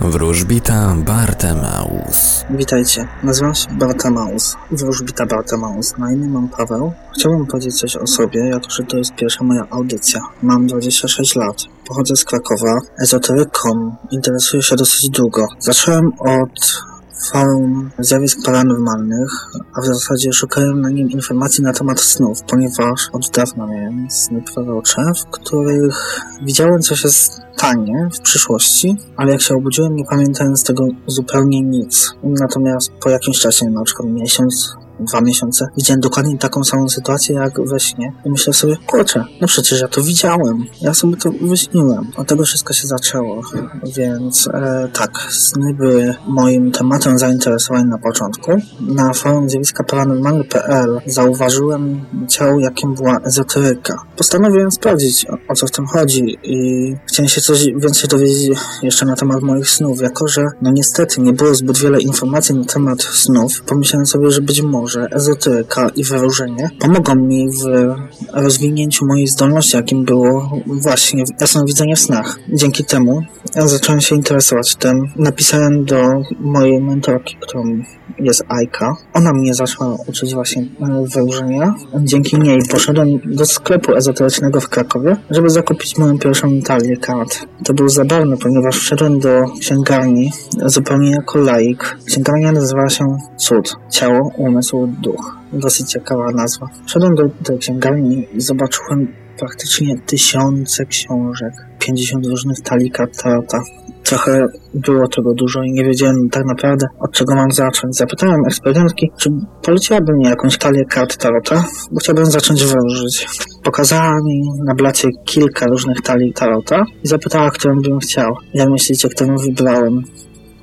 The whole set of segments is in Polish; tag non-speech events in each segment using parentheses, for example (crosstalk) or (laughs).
Wróżbita Bartemaus. Witajcie, nazywam się Bartemaus, wróżbita Bartemaus. Na imię mam Paweł. Chciałbym powiedzieć coś o sobie, jako że to jest pierwsza moja audycja. Mam 26 lat, pochodzę z Krakowa, ezoteryką interesuję się dosyć długo. Zacząłem od forum zjawisk paranormalnych, a w zasadzie szukałem na nim informacji na temat snów, ponieważ od dawna miałem sny prorocze, w których widziałem, co się stanie w przyszłości, ale jak się obudziłem, nie pamiętałem z tego zupełnie nic. Natomiast po jakimś czasie, na przykład miesiąc, dwa miesiące, widziałem dokładnie taką samą sytuację jak we śnie. I myślę sobie, kurczę, no przecież ja to widziałem. Ja sobie to wyśniłem. Od tego wszystko się zaczęło. Więc e, tak, sny były moim tematem zainteresowań na początku. Na forum zjawiska paranormalne.pl zauważyłem ciało, jakim była ezoteryka. Postanowiłem sprawdzić, o, o co w tym chodzi i chciałem się coś więcej dowiedzieć jeszcze na temat moich snów, jako że no niestety nie było zbyt wiele informacji na temat snów. Pomyślałem sobie, że być może że ezoteryka i wyróżnienie pomogą mi w rozwinięciu mojej zdolności, jakim było właśnie jasnowidzenie w snach. Dzięki temu ja zacząłem się interesować tym. Napisałem do mojej mentorki, którą jest Aika. Ona mnie zaczęła uczyć właśnie wyróżnienia. Dzięki niej poszedłem do sklepu ezoterycznego w Krakowie, żeby zakupić moją pierwszą talię kart. To było zabawne, ponieważ wszedłem do księgarni zupełnie jako laik. Księgarnia nazywała się Cud. Ciało, umysł, duch. Dosyć ciekawa nazwa. Wszedłem do tej księgarni i zobaczyłem praktycznie tysiące książek. 50 różnych talii kart tarota trochę było tego dużo i nie wiedziałem tak naprawdę od czego mam zacząć. Zapytałem ekspertki, czy poleciłaby mi jakąś talię kart tarota, bo chciałbym zacząć wróżyć. Pokazała mi na blacie kilka różnych talii tarota i zapytała, którą bym chciał. Jak myślicie, którą wybrałem?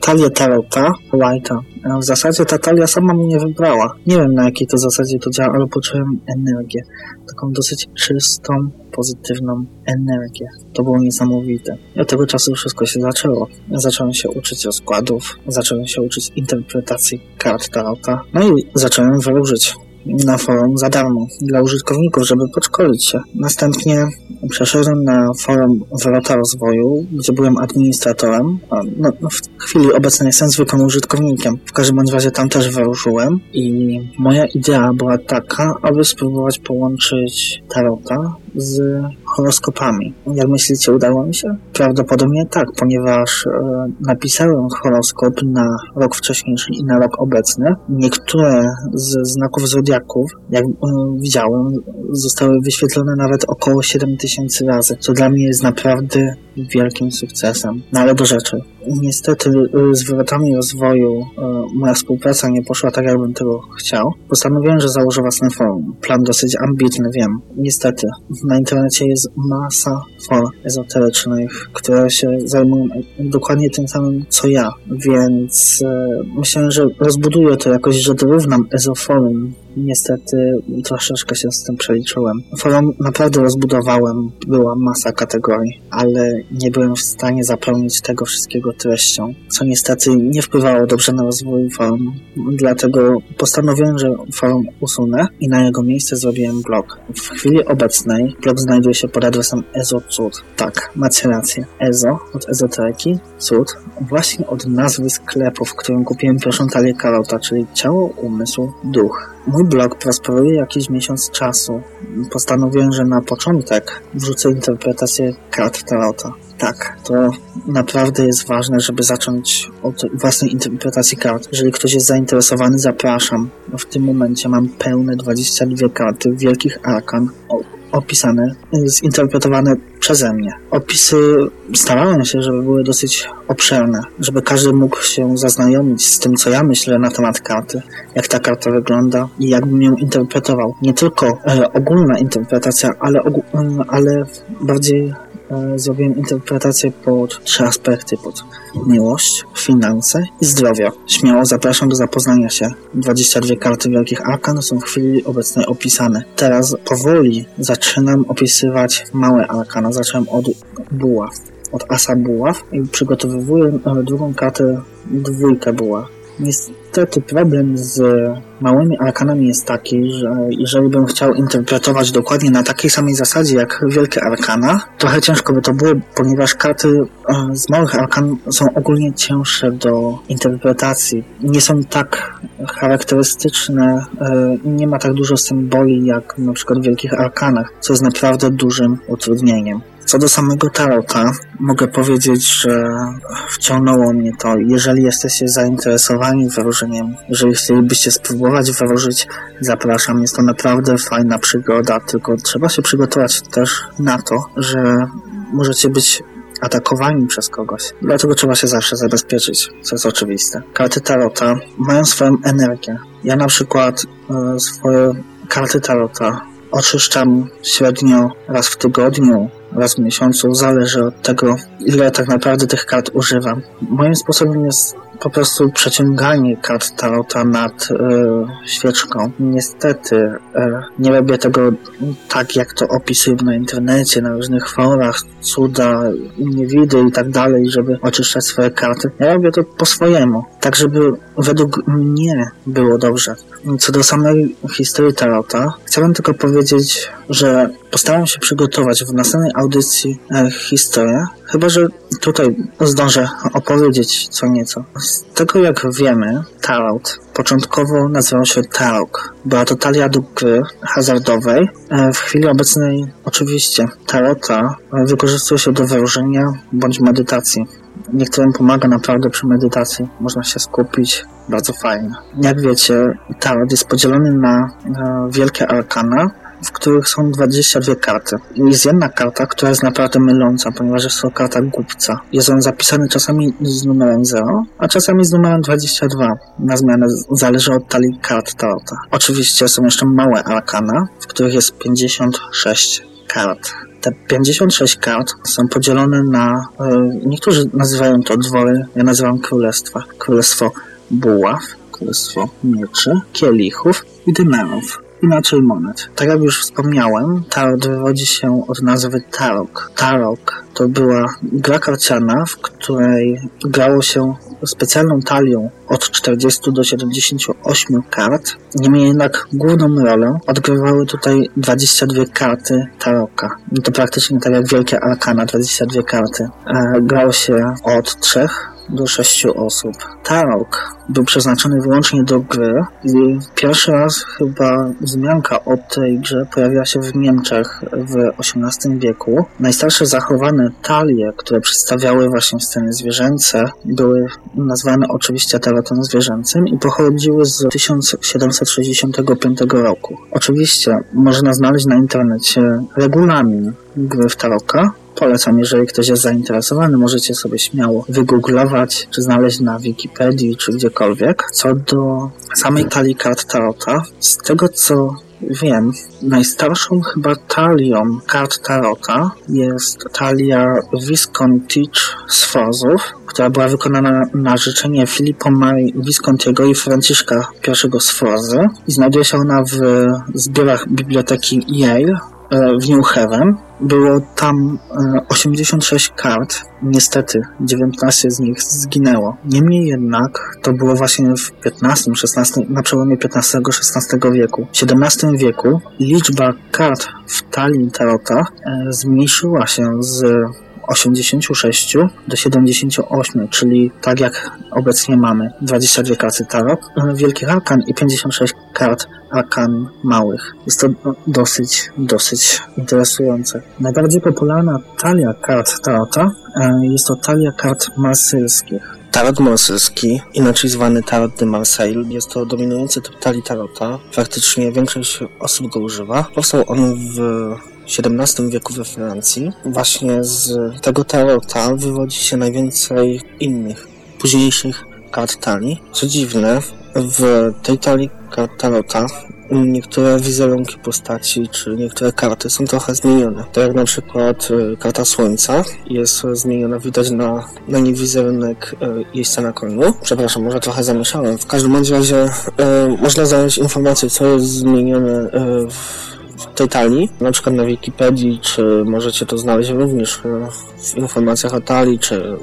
Talię tarota, White'a. W zasadzie ta talia sama mnie wybrała. Nie wiem na jakiej to zasadzie to działa, ale poczułem energię. Taką dosyć czystą, pozytywną energię. To było niesamowite. I od tego czasu wszystko się zaczęło. Zacząłem się uczyć rozkładów, zacząłem się uczyć interpretacji kart tarota, no i zacząłem wróżyć na forum za darmo dla użytkowników, żeby podszkolić się. Następnie przeszedłem na forum Wrota Rozwoju, gdzie byłem administratorem. No, no, w chwili obecnej jestem zwykłym użytkownikiem. W każdym bądź razie tam też wyruszyłem i moja idea była taka, aby spróbować połączyć tarota z horoskopami. Jak myślicie, udało mi się? Prawdopodobnie tak, ponieważ e, napisałem horoskop na rok wcześniejszy i na rok obecny. Niektóre z znaków zodiaków, jak e, widziałem, zostały wyświetlone nawet około 7000 razy, co dla mnie jest naprawdę wielkim sukcesem. No ale do rzeczy. Niestety y, z wywrotami rozwoju y, moja współpraca nie poszła tak, jakbym tego chciał. Postanowiłem, że założę własny forum. Plan dosyć ambitny, wiem. Niestety, na internecie jest masa form ezoterycznych, które się zajmują dokładnie tym samym, co ja. Więc y, myślałem, że rozbuduję to jakoś, że dorównam ezoforum Niestety troszeczkę się z tym przeliczyłem. Forum naprawdę rozbudowałem, była masa kategorii, ale nie byłem w stanie zapełnić tego wszystkiego treścią, co niestety nie wpływało dobrze na rozwój forum. Dlatego postanowiłem, że forum usunę i na jego miejsce zrobiłem blog. W chwili obecnej blog znajduje się pod adresem EzoCud. Tak, macie rację. Ezo od ezoteryki, cud właśnie od nazwy sklepu, w którym kupiłem pierwszą talię karota, czyli ciało, umysł, duch. Mój blog prosperuje jakiś miesiąc czasu. Postanowiłem, że na początek wrzucę interpretację kart Tarota. Tak, to naprawdę jest ważne, żeby zacząć od własnej interpretacji kart. Jeżeli ktoś jest zainteresowany, zapraszam. W tym momencie mam pełne 22 karty wielkich arkan opisane, zinterpretowane przeze mnie. Opisy starałem się, żeby były dosyć obszerne, żeby każdy mógł się zaznajomić z tym, co ja myślę na temat karty, jak ta karta wygląda i jakbym ją interpretował. Nie tylko e, ogólna interpretacja, ale, e, ale bardziej zrobiłem interpretację pod trzy aspekty, pod miłość, finanse i zdrowie. Śmiało zapraszam do zapoznania się. 22 karty Wielkich Arkan są w chwili obecnej opisane. Teraz powoli zaczynam opisywać małe arkana. Zacząłem od buław, od asa buław i przygotowuję e, drugą kartę dwójkę buław Niestety problem z małymi arkanami jest taki, że jeżeli bym chciał interpretować dokładnie na takiej samej zasadzie jak wielkie arkana, trochę ciężko by to było, ponieważ karty e, z małych arkan są ogólnie cięższe do interpretacji. Nie są tak charakterystyczne, e, nie ma tak dużo symboli jak na przykład w wielkich arkanach, co jest naprawdę dużym utrudnieniem. Co do samego tarota, mogę powiedzieć, że wciągnęło mnie to. Jeżeli jesteście zainteresowani wróżeniem, jeżeli chcielibyście spróbować wróżyć, zapraszam. Jest to naprawdę fajna przygoda, tylko trzeba się przygotować też na to, że możecie być atakowani przez kogoś. Dlatego trzeba się zawsze zabezpieczyć, co jest oczywiste. Karty tarota mają swoją energię. Ja na przykład e, swoje karty tarota oczyszczam średnio raz w tygodniu, raz w miesiącu, zależy od tego, ile tak naprawdę tych kart używam. Moim sposobem jest po prostu przeciąganie kart tarota nad e, świeczką. Niestety e, nie robię tego tak, jak to opisuję na internecie, na różnych forach, cuda, niewidy i tak dalej, żeby oczyszczać swoje karty. Ja robię to po swojemu, tak żeby według mnie było dobrze. Co do samej historii tarota, chciałbym tylko powiedzieć, że postaram się przygotować w następnej audycji e, historię, chyba że tutaj zdążę opowiedzieć co nieco. Z tego jak wiemy, tarot początkowo nazywał się tarok. Była to talia do gry hazardowej. E, w chwili obecnej oczywiście tarota wykorzystuje się do wróżenia bądź medytacji. Niektórym pomaga naprawdę przy medytacji. Można się skupić. Bardzo fajnie. Jak wiecie, tarot jest podzielony na, na wielkie arkana, w których są 22 karty. Jest jedna karta, która jest naprawdę myląca, ponieważ jest to karta głupca. Jest on zapisany czasami z numerem 0, a czasami z numerem 22. Na zmianę zależy od talii kart tarota. Oczywiście są jeszcze małe arkana, w których jest 56 kart. Te 56 kart są podzielone na, e, niektórzy nazywają to dwory, ja nazywam królestwa. Królestwo buław, królestwo mieczy, kielichów i dymenów inaczej monet. Tak jak już wspomniałem, tarot wywodzi się od nazwy tarok. Tarok to była gra karciana, w której grało się specjalną talią od 40 do 78 kart. Niemniej jednak główną rolę odgrywały tutaj 22 karty taroka. To praktycznie tak jak wielkie arkana, 22 karty. E, grało się od 3 do 6 osób. Tarok był przeznaczony wyłącznie do gry i pierwszy raz chyba wzmianka o tej grze pojawiła się w Niemczech w XVIII wieku. Najstarsze zachowane talie, które przedstawiały właśnie sceny zwierzęce, były nazwane oczywiście tarotem zwierzęcym i pochodziły z 1765 roku. Oczywiście można znaleźć na internecie regulamin gry w taroka, polecam, jeżeli ktoś jest zainteresowany, możecie sobie śmiało wygooglować, czy znaleźć na Wikipedii, czy gdziekolwiek. Co do samej talii kart Tarota, z tego co wiem, najstarszą chyba talią kart Tarota jest talia Viscontich z Fozów, która była wykonana na życzenie Filipa Marii Viscontiego i Franciszka I z Fozy i znajduje się ona w zbiorach biblioteki Yale w New. Było tam 86 e, kart. Niestety 19 z nich zginęło. Niemniej jednak to było właśnie w XV, XVI, na przełomie XV-XVI wieku. W XVII wieku liczba kart w talii tarota e, zmniejszyła się z 86 do 78, czyli tak jak obecnie mamy 22 karty tarot, wielkich arkan i 56 kart arkan małych. Jest to dosyć, dosyć interesujące. Najbardziej popularna talia kart tarota e, jest to talia kart marsylskich. Tarot marsylski, inaczej zwany Tarot de Marseille, jest to dominujący typ talii tarota. Faktycznie większość osób go używa. Powstał on w XVII wieku we Francji. Właśnie z tego tarota wywodzi się najwięcej innych, późniejszych kart talii. Co dziwne, w tej talii kart tarota niektóre wizerunki postaci, czy niektóre karty są trochę zmienione. Tak jak na przykład e, karta Słońca jest zmieniona, widać na, na niej wizerunek e, jeźdźca na koniu. Przepraszam, może trochę zamieszałem. W każdym razie e, można znaleźć informację, co jest zmienione w tej na przykład na Wikipedii, czy możecie to znaleźć również w informacjach o talii, czy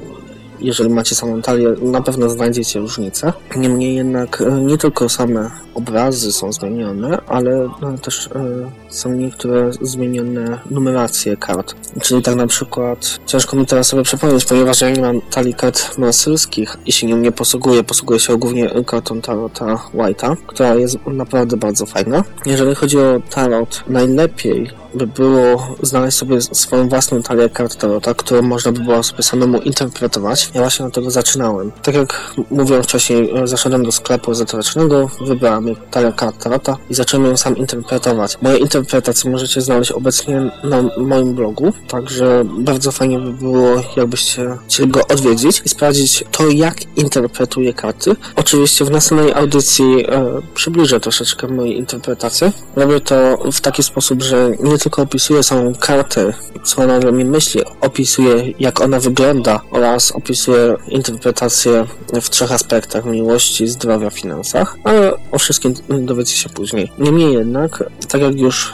jeżeli macie samą talię, na pewno znajdziecie różnicę. Niemniej jednak e, nie tylko same obrazy są zmienione, ale no, też e, są niektóre zmienione numeracje kart. Czyli tak na przykład ciężko mi teraz sobie przypomnieć, ponieważ ja nie mam talii kart marselskich i się nim nie posługuję. Posługuję się głównie kartą Tarota White'a, która jest naprawdę bardzo fajna. Jeżeli chodzi o Tarot, najlepiej by było znaleźć sobie swoją własną talię kart Tarota, którą można by było sobie samemu interpretować. Ja właśnie od tego zaczynałem. Tak jak mówiłem wcześniej, zaszedłem do sklepu ezoterycznego, wybrałem talię kart Tarota i zacząłem ją sam interpretować. Moje interpretacje możecie znaleźć obecnie na moim blogu, także bardzo fajnie by było, jakbyście chcieli go odwiedzić i sprawdzić to, jak interpretuję karty. Oczywiście w następnej audycji e, przybliżę troszeczkę moje interpretacje. Robię to w taki sposób, że nie tylko opisuję samą kartę, co ona do mnie myśli, opisuję jak ona wygląda oraz opisuję interpretację w trzech aspektach miłości, zdrowia, finansach, ale o wszystkim dowiecie się później. Niemniej jednak, tak jak już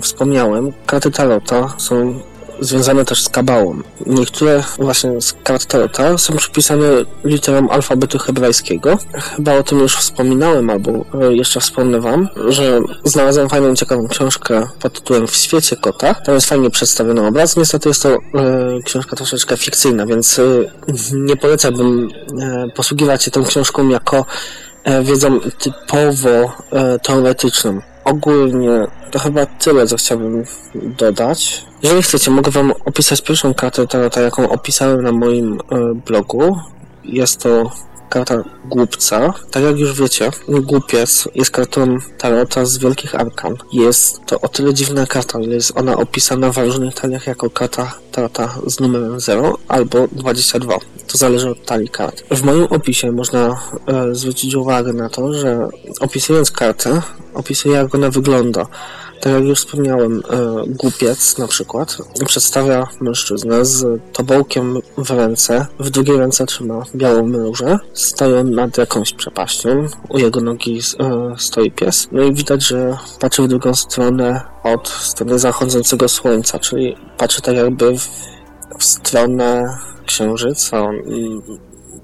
wspomniałem, karty Tarota są związane też z kabałą. Niektóre właśnie z kart Tarota są przypisane literą alfabetu hebrajskiego. Chyba o tym już wspominałem, albo e, jeszcze wspomnę wam, że znalazłem fajną, ciekawą książkę pod tytułem W świecie kota. Tam jest fajnie przedstawiony obraz. Niestety jest to e, książka troszeczkę fikcyjna, więc e, nie polecałbym e, posługiwać się tą książką jako e, wiedzą typowo e, teoretyczną. Ogólnie to chyba tyle, co chciałbym dodać. Jeżeli chcecie, mogę Wam opisać pierwszą kartę tarota, jaką opisałem na moim e, blogu. Jest to karta głupca. Tak jak już wiecie, głupiec jest kartą tarota z wielkich arkan. Jest to o tyle dziwna karta, że jest ona opisana w różnych taliach jako karta tarota z numerem 0 albo 22. To zależy od talii kart. W moim opisie można e, zwrócić uwagę na to, że opisując kartę, opisuję jak ona wygląda. Tak jak już wspomniałem, e, głupiec na przykład przedstawia mężczyznę z tobołkiem w ręce, w drugiej ręce trzyma białą różę, stoją nad jakąś przepaścią, u jego nogi e, stoi pies, no i widać, że patrzy w drugą stronę od strony zachodzącego słońca, czyli patrzy tak jakby w, w stronę księżyca,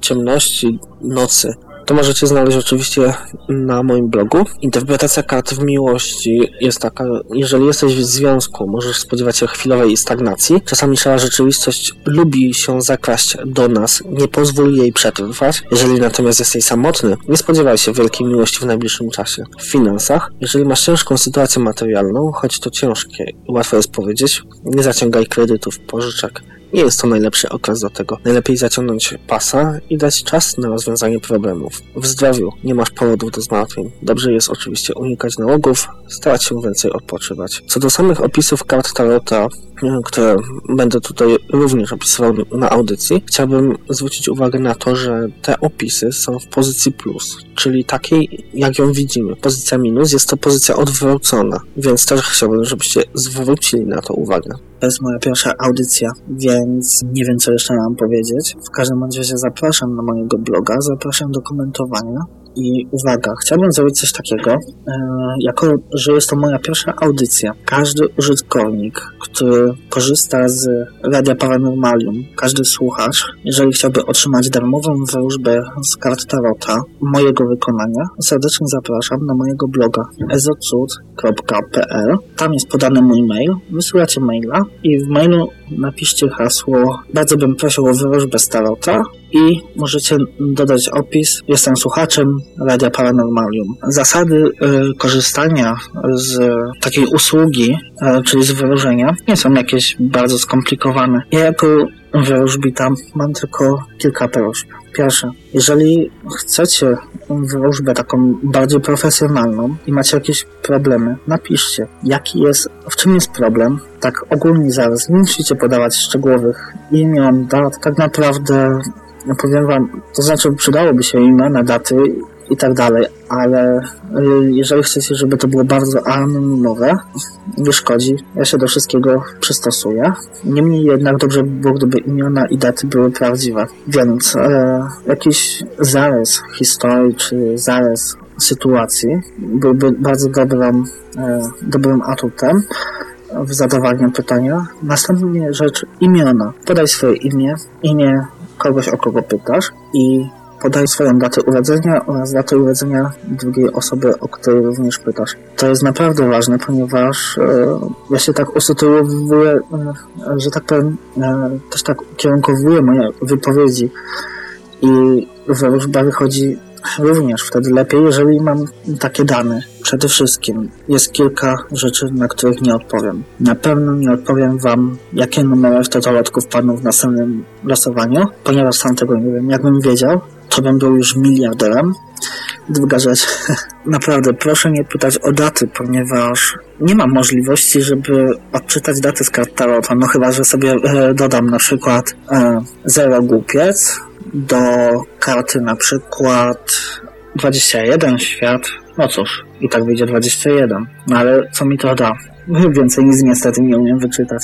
ciemności nocy. To możecie znaleźć oczywiście na moim blogu. Interpretacja kart w miłości jest taka, jeżeli jesteś w związku, możesz spodziewać się chwilowej stagnacji. Czasami szara rzeczywistość lubi się zakraść do nas, nie pozwól jej przetrwać. Jeżeli natomiast jesteś samotny, nie spodziewaj się wielkiej miłości w najbliższym czasie. W finansach, jeżeli masz ciężką sytuację materialną, choć to ciężkie łatwo jest powiedzieć, nie zaciągaj kredytów, pożyczek. Nie jest to najlepszy okres do tego. Najlepiej zaciągnąć pasa i dać czas na rozwiązanie problemów. W zdrowiu nie masz powodów do zmartwień. Dobrze jest oczywiście unikać nałogów, starać się więcej odpoczywać. Co do samych opisów kart Tarota, które będę tutaj również opisywał na audycji, chciałbym zwrócić uwagę na to, że te opisy są w pozycji plus, czyli takiej, jak ją widzimy. Pozycja minus jest to pozycja odwrócona, więc też chciałbym, żebyście zwrócili na to uwagę. To jest moja pierwsza audycja, więc nie wiem, co jeszcze mam powiedzieć. W każdym razie zapraszam na mojego bloga, zapraszam do komentowania. I uwaga, chciałbym zrobić coś takiego, e, jako że jest to moja pierwsza audycja. Każdy użytkownik, który korzysta z Radia Paranormalium, każdy słuchacz, jeżeli chciałby otrzymać darmową wróżbę z kart Tarota mojego wykonania, serdecznie zapraszam na mojego bloga ezocud.pl. Tam jest podany mój mail, wysyłacie maila i w mailu napiszcie hasło bardzo bym prosił o wróżbę z Tarota i możecie dodać opis. Jestem słuchaczem Radia Paranormalium. Zasady y, korzystania z takiej usługi, y, czyli z wyróżenia, nie są jakieś bardzo skomplikowane. Ja jako wróżbita mam tylko kilka prośb. Pierwsze, jeżeli chcecie wróżbę taką bardziej profesjonalną i macie jakieś problemy, napiszcie, jaki jest, w czym jest problem, tak ogólnie zaraz. Nie musicie podawać szczegółowych imion, dat. Tak naprawdę powiem wam, to znaczy przydałoby się imiona, daty i tak dalej, ale y, jeżeli chcecie, żeby to było bardzo anonimowe, nie szkodzi, ja się do wszystkiego przystosuję. Niemniej jednak dobrze by było, gdyby imiona i daty były prawdziwe. Więc e, jakiś zarys historii, czy zarys sytuacji byłby bardzo dobrym, e, dobrym atutem w zadawaniu pytania. Następnie rzecz imiona. Podaj swoje imię, imię kogoś, o kogo pytasz i podaj swoją datę urodzenia oraz datę urodzenia drugiej osoby, o której również pytasz. To jest naprawdę ważne, ponieważ e, ja się tak usytuowuję, e, że tak powiem, e, też tak ukierunkowuję moje wypowiedzi i wróżba wychodzi również wtedy lepiej, jeżeli mam takie dane. Przede wszystkim jest kilka rzeczy, na których nie odpowiem. Na pewno nie odpowiem Wam, jakie numery w totolotku wpadną w następnym losowaniu, ponieważ sam tego nie wiem. Jakbym wiedział, to bym był już miliarderem. Druga rzecz, (laughs) naprawdę proszę nie pytać o daty, ponieważ nie mam możliwości, żeby odczytać daty z kart Tarota, no chyba, że sobie e, dodam na przykład e, zero głupiec do karty na przykład 21 świat, no cóż, i tak wyjdzie 21, no ale co mi to da? (laughs) Więcej nic niestety nie umiem wyczytać.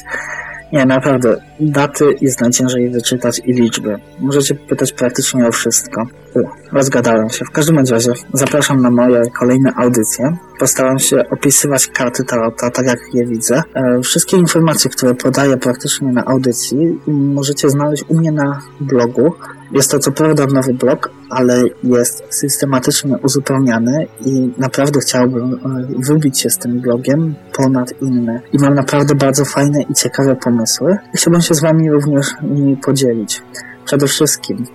Nie, naprawdę. Daty jest najciężej wyczytać i liczby. Możecie pytać praktycznie o wszystko. U, rozgadałem się. W każdym razie zapraszam na moje kolejne audycje. Postaram się opisywać karty tarota tak, jak je widzę. E, wszystkie informacje, które podaję praktycznie na audycji możecie znaleźć u mnie na blogu jest to co prawda nowy blog, ale jest systematycznie uzupełniany i naprawdę chciałbym e, wybić się z tym blogiem ponad inne. I mam naprawdę bardzo fajne i ciekawe pomysły. Chciałbym się z Wami również nimi podzielić. Przede wszystkim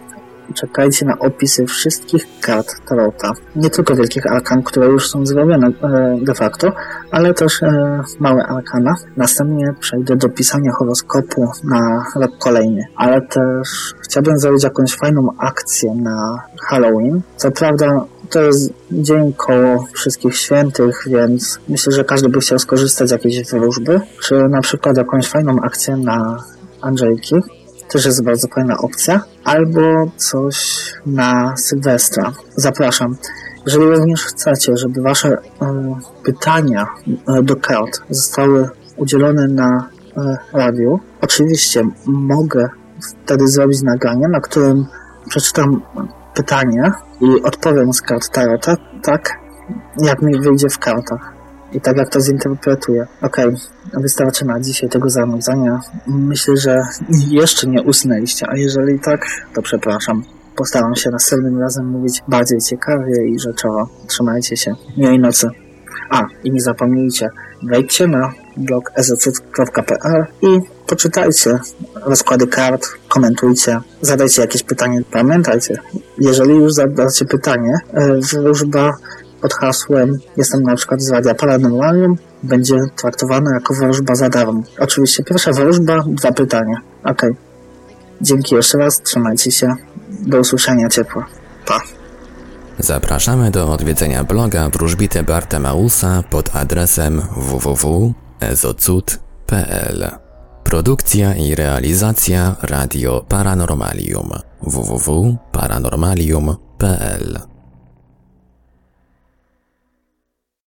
czekajcie na opisy wszystkich kart Tarota. Nie tylko wielkich arkan, które już są zrobione e, de facto, ale też e, małe arkana. Następnie przejdę do pisania horoskopu na rok kolejny. Ale też chciałbym zrobić jakąś fajną akcję na Halloween. Co prawda to jest dzień koło wszystkich świętych, więc myślę, że każdy by chciał skorzystać z jakiejś wróżby, czy na przykład jakąś fajną akcję na Andrzejki też jest bardzo fajna opcja, albo coś na Sylwestra. Zapraszam. Jeżeli również chcecie, żeby Wasze e, pytania e, do kart zostały udzielone na e, radiu, oczywiście mogę wtedy zrobić nagranie, na którym przeczytam pytanie i odpowiem z kart Tarota, tak jak mi wyjdzie w kartach i tak jak to zinterpretuję. Okej, okay, wystarczy na dzisiaj tego zanudzania. Myślę, że jeszcze nie usnęliście, a jeżeli tak, to przepraszam. Postaram się następnym razem mówić bardziej ciekawie i rzeczowo. Trzymajcie się. Miłej nocy. A, i nie zapomnijcie, wejdźcie na blog ezc.pl i poczytajcie rozkłady kart, komentujcie, zadajcie jakieś pytanie. Pamiętajcie, jeżeli już zadacie pytanie, e, wróżba pod hasłem jestem na przykład z Radia Paranormalium będzie traktowana jako wróżba za darmo. Oczywiście pierwsza wróżba, dwa pytania. Ok. Dzięki jeszcze raz, trzymajcie się. Do usłyszenia ciepła. Pa. Zapraszamy do odwiedzenia bloga wróżbity Bartemausa pod adresem www.ezocud.pl Produkcja i realizacja Radio Paranormalium www.paranormalium.pl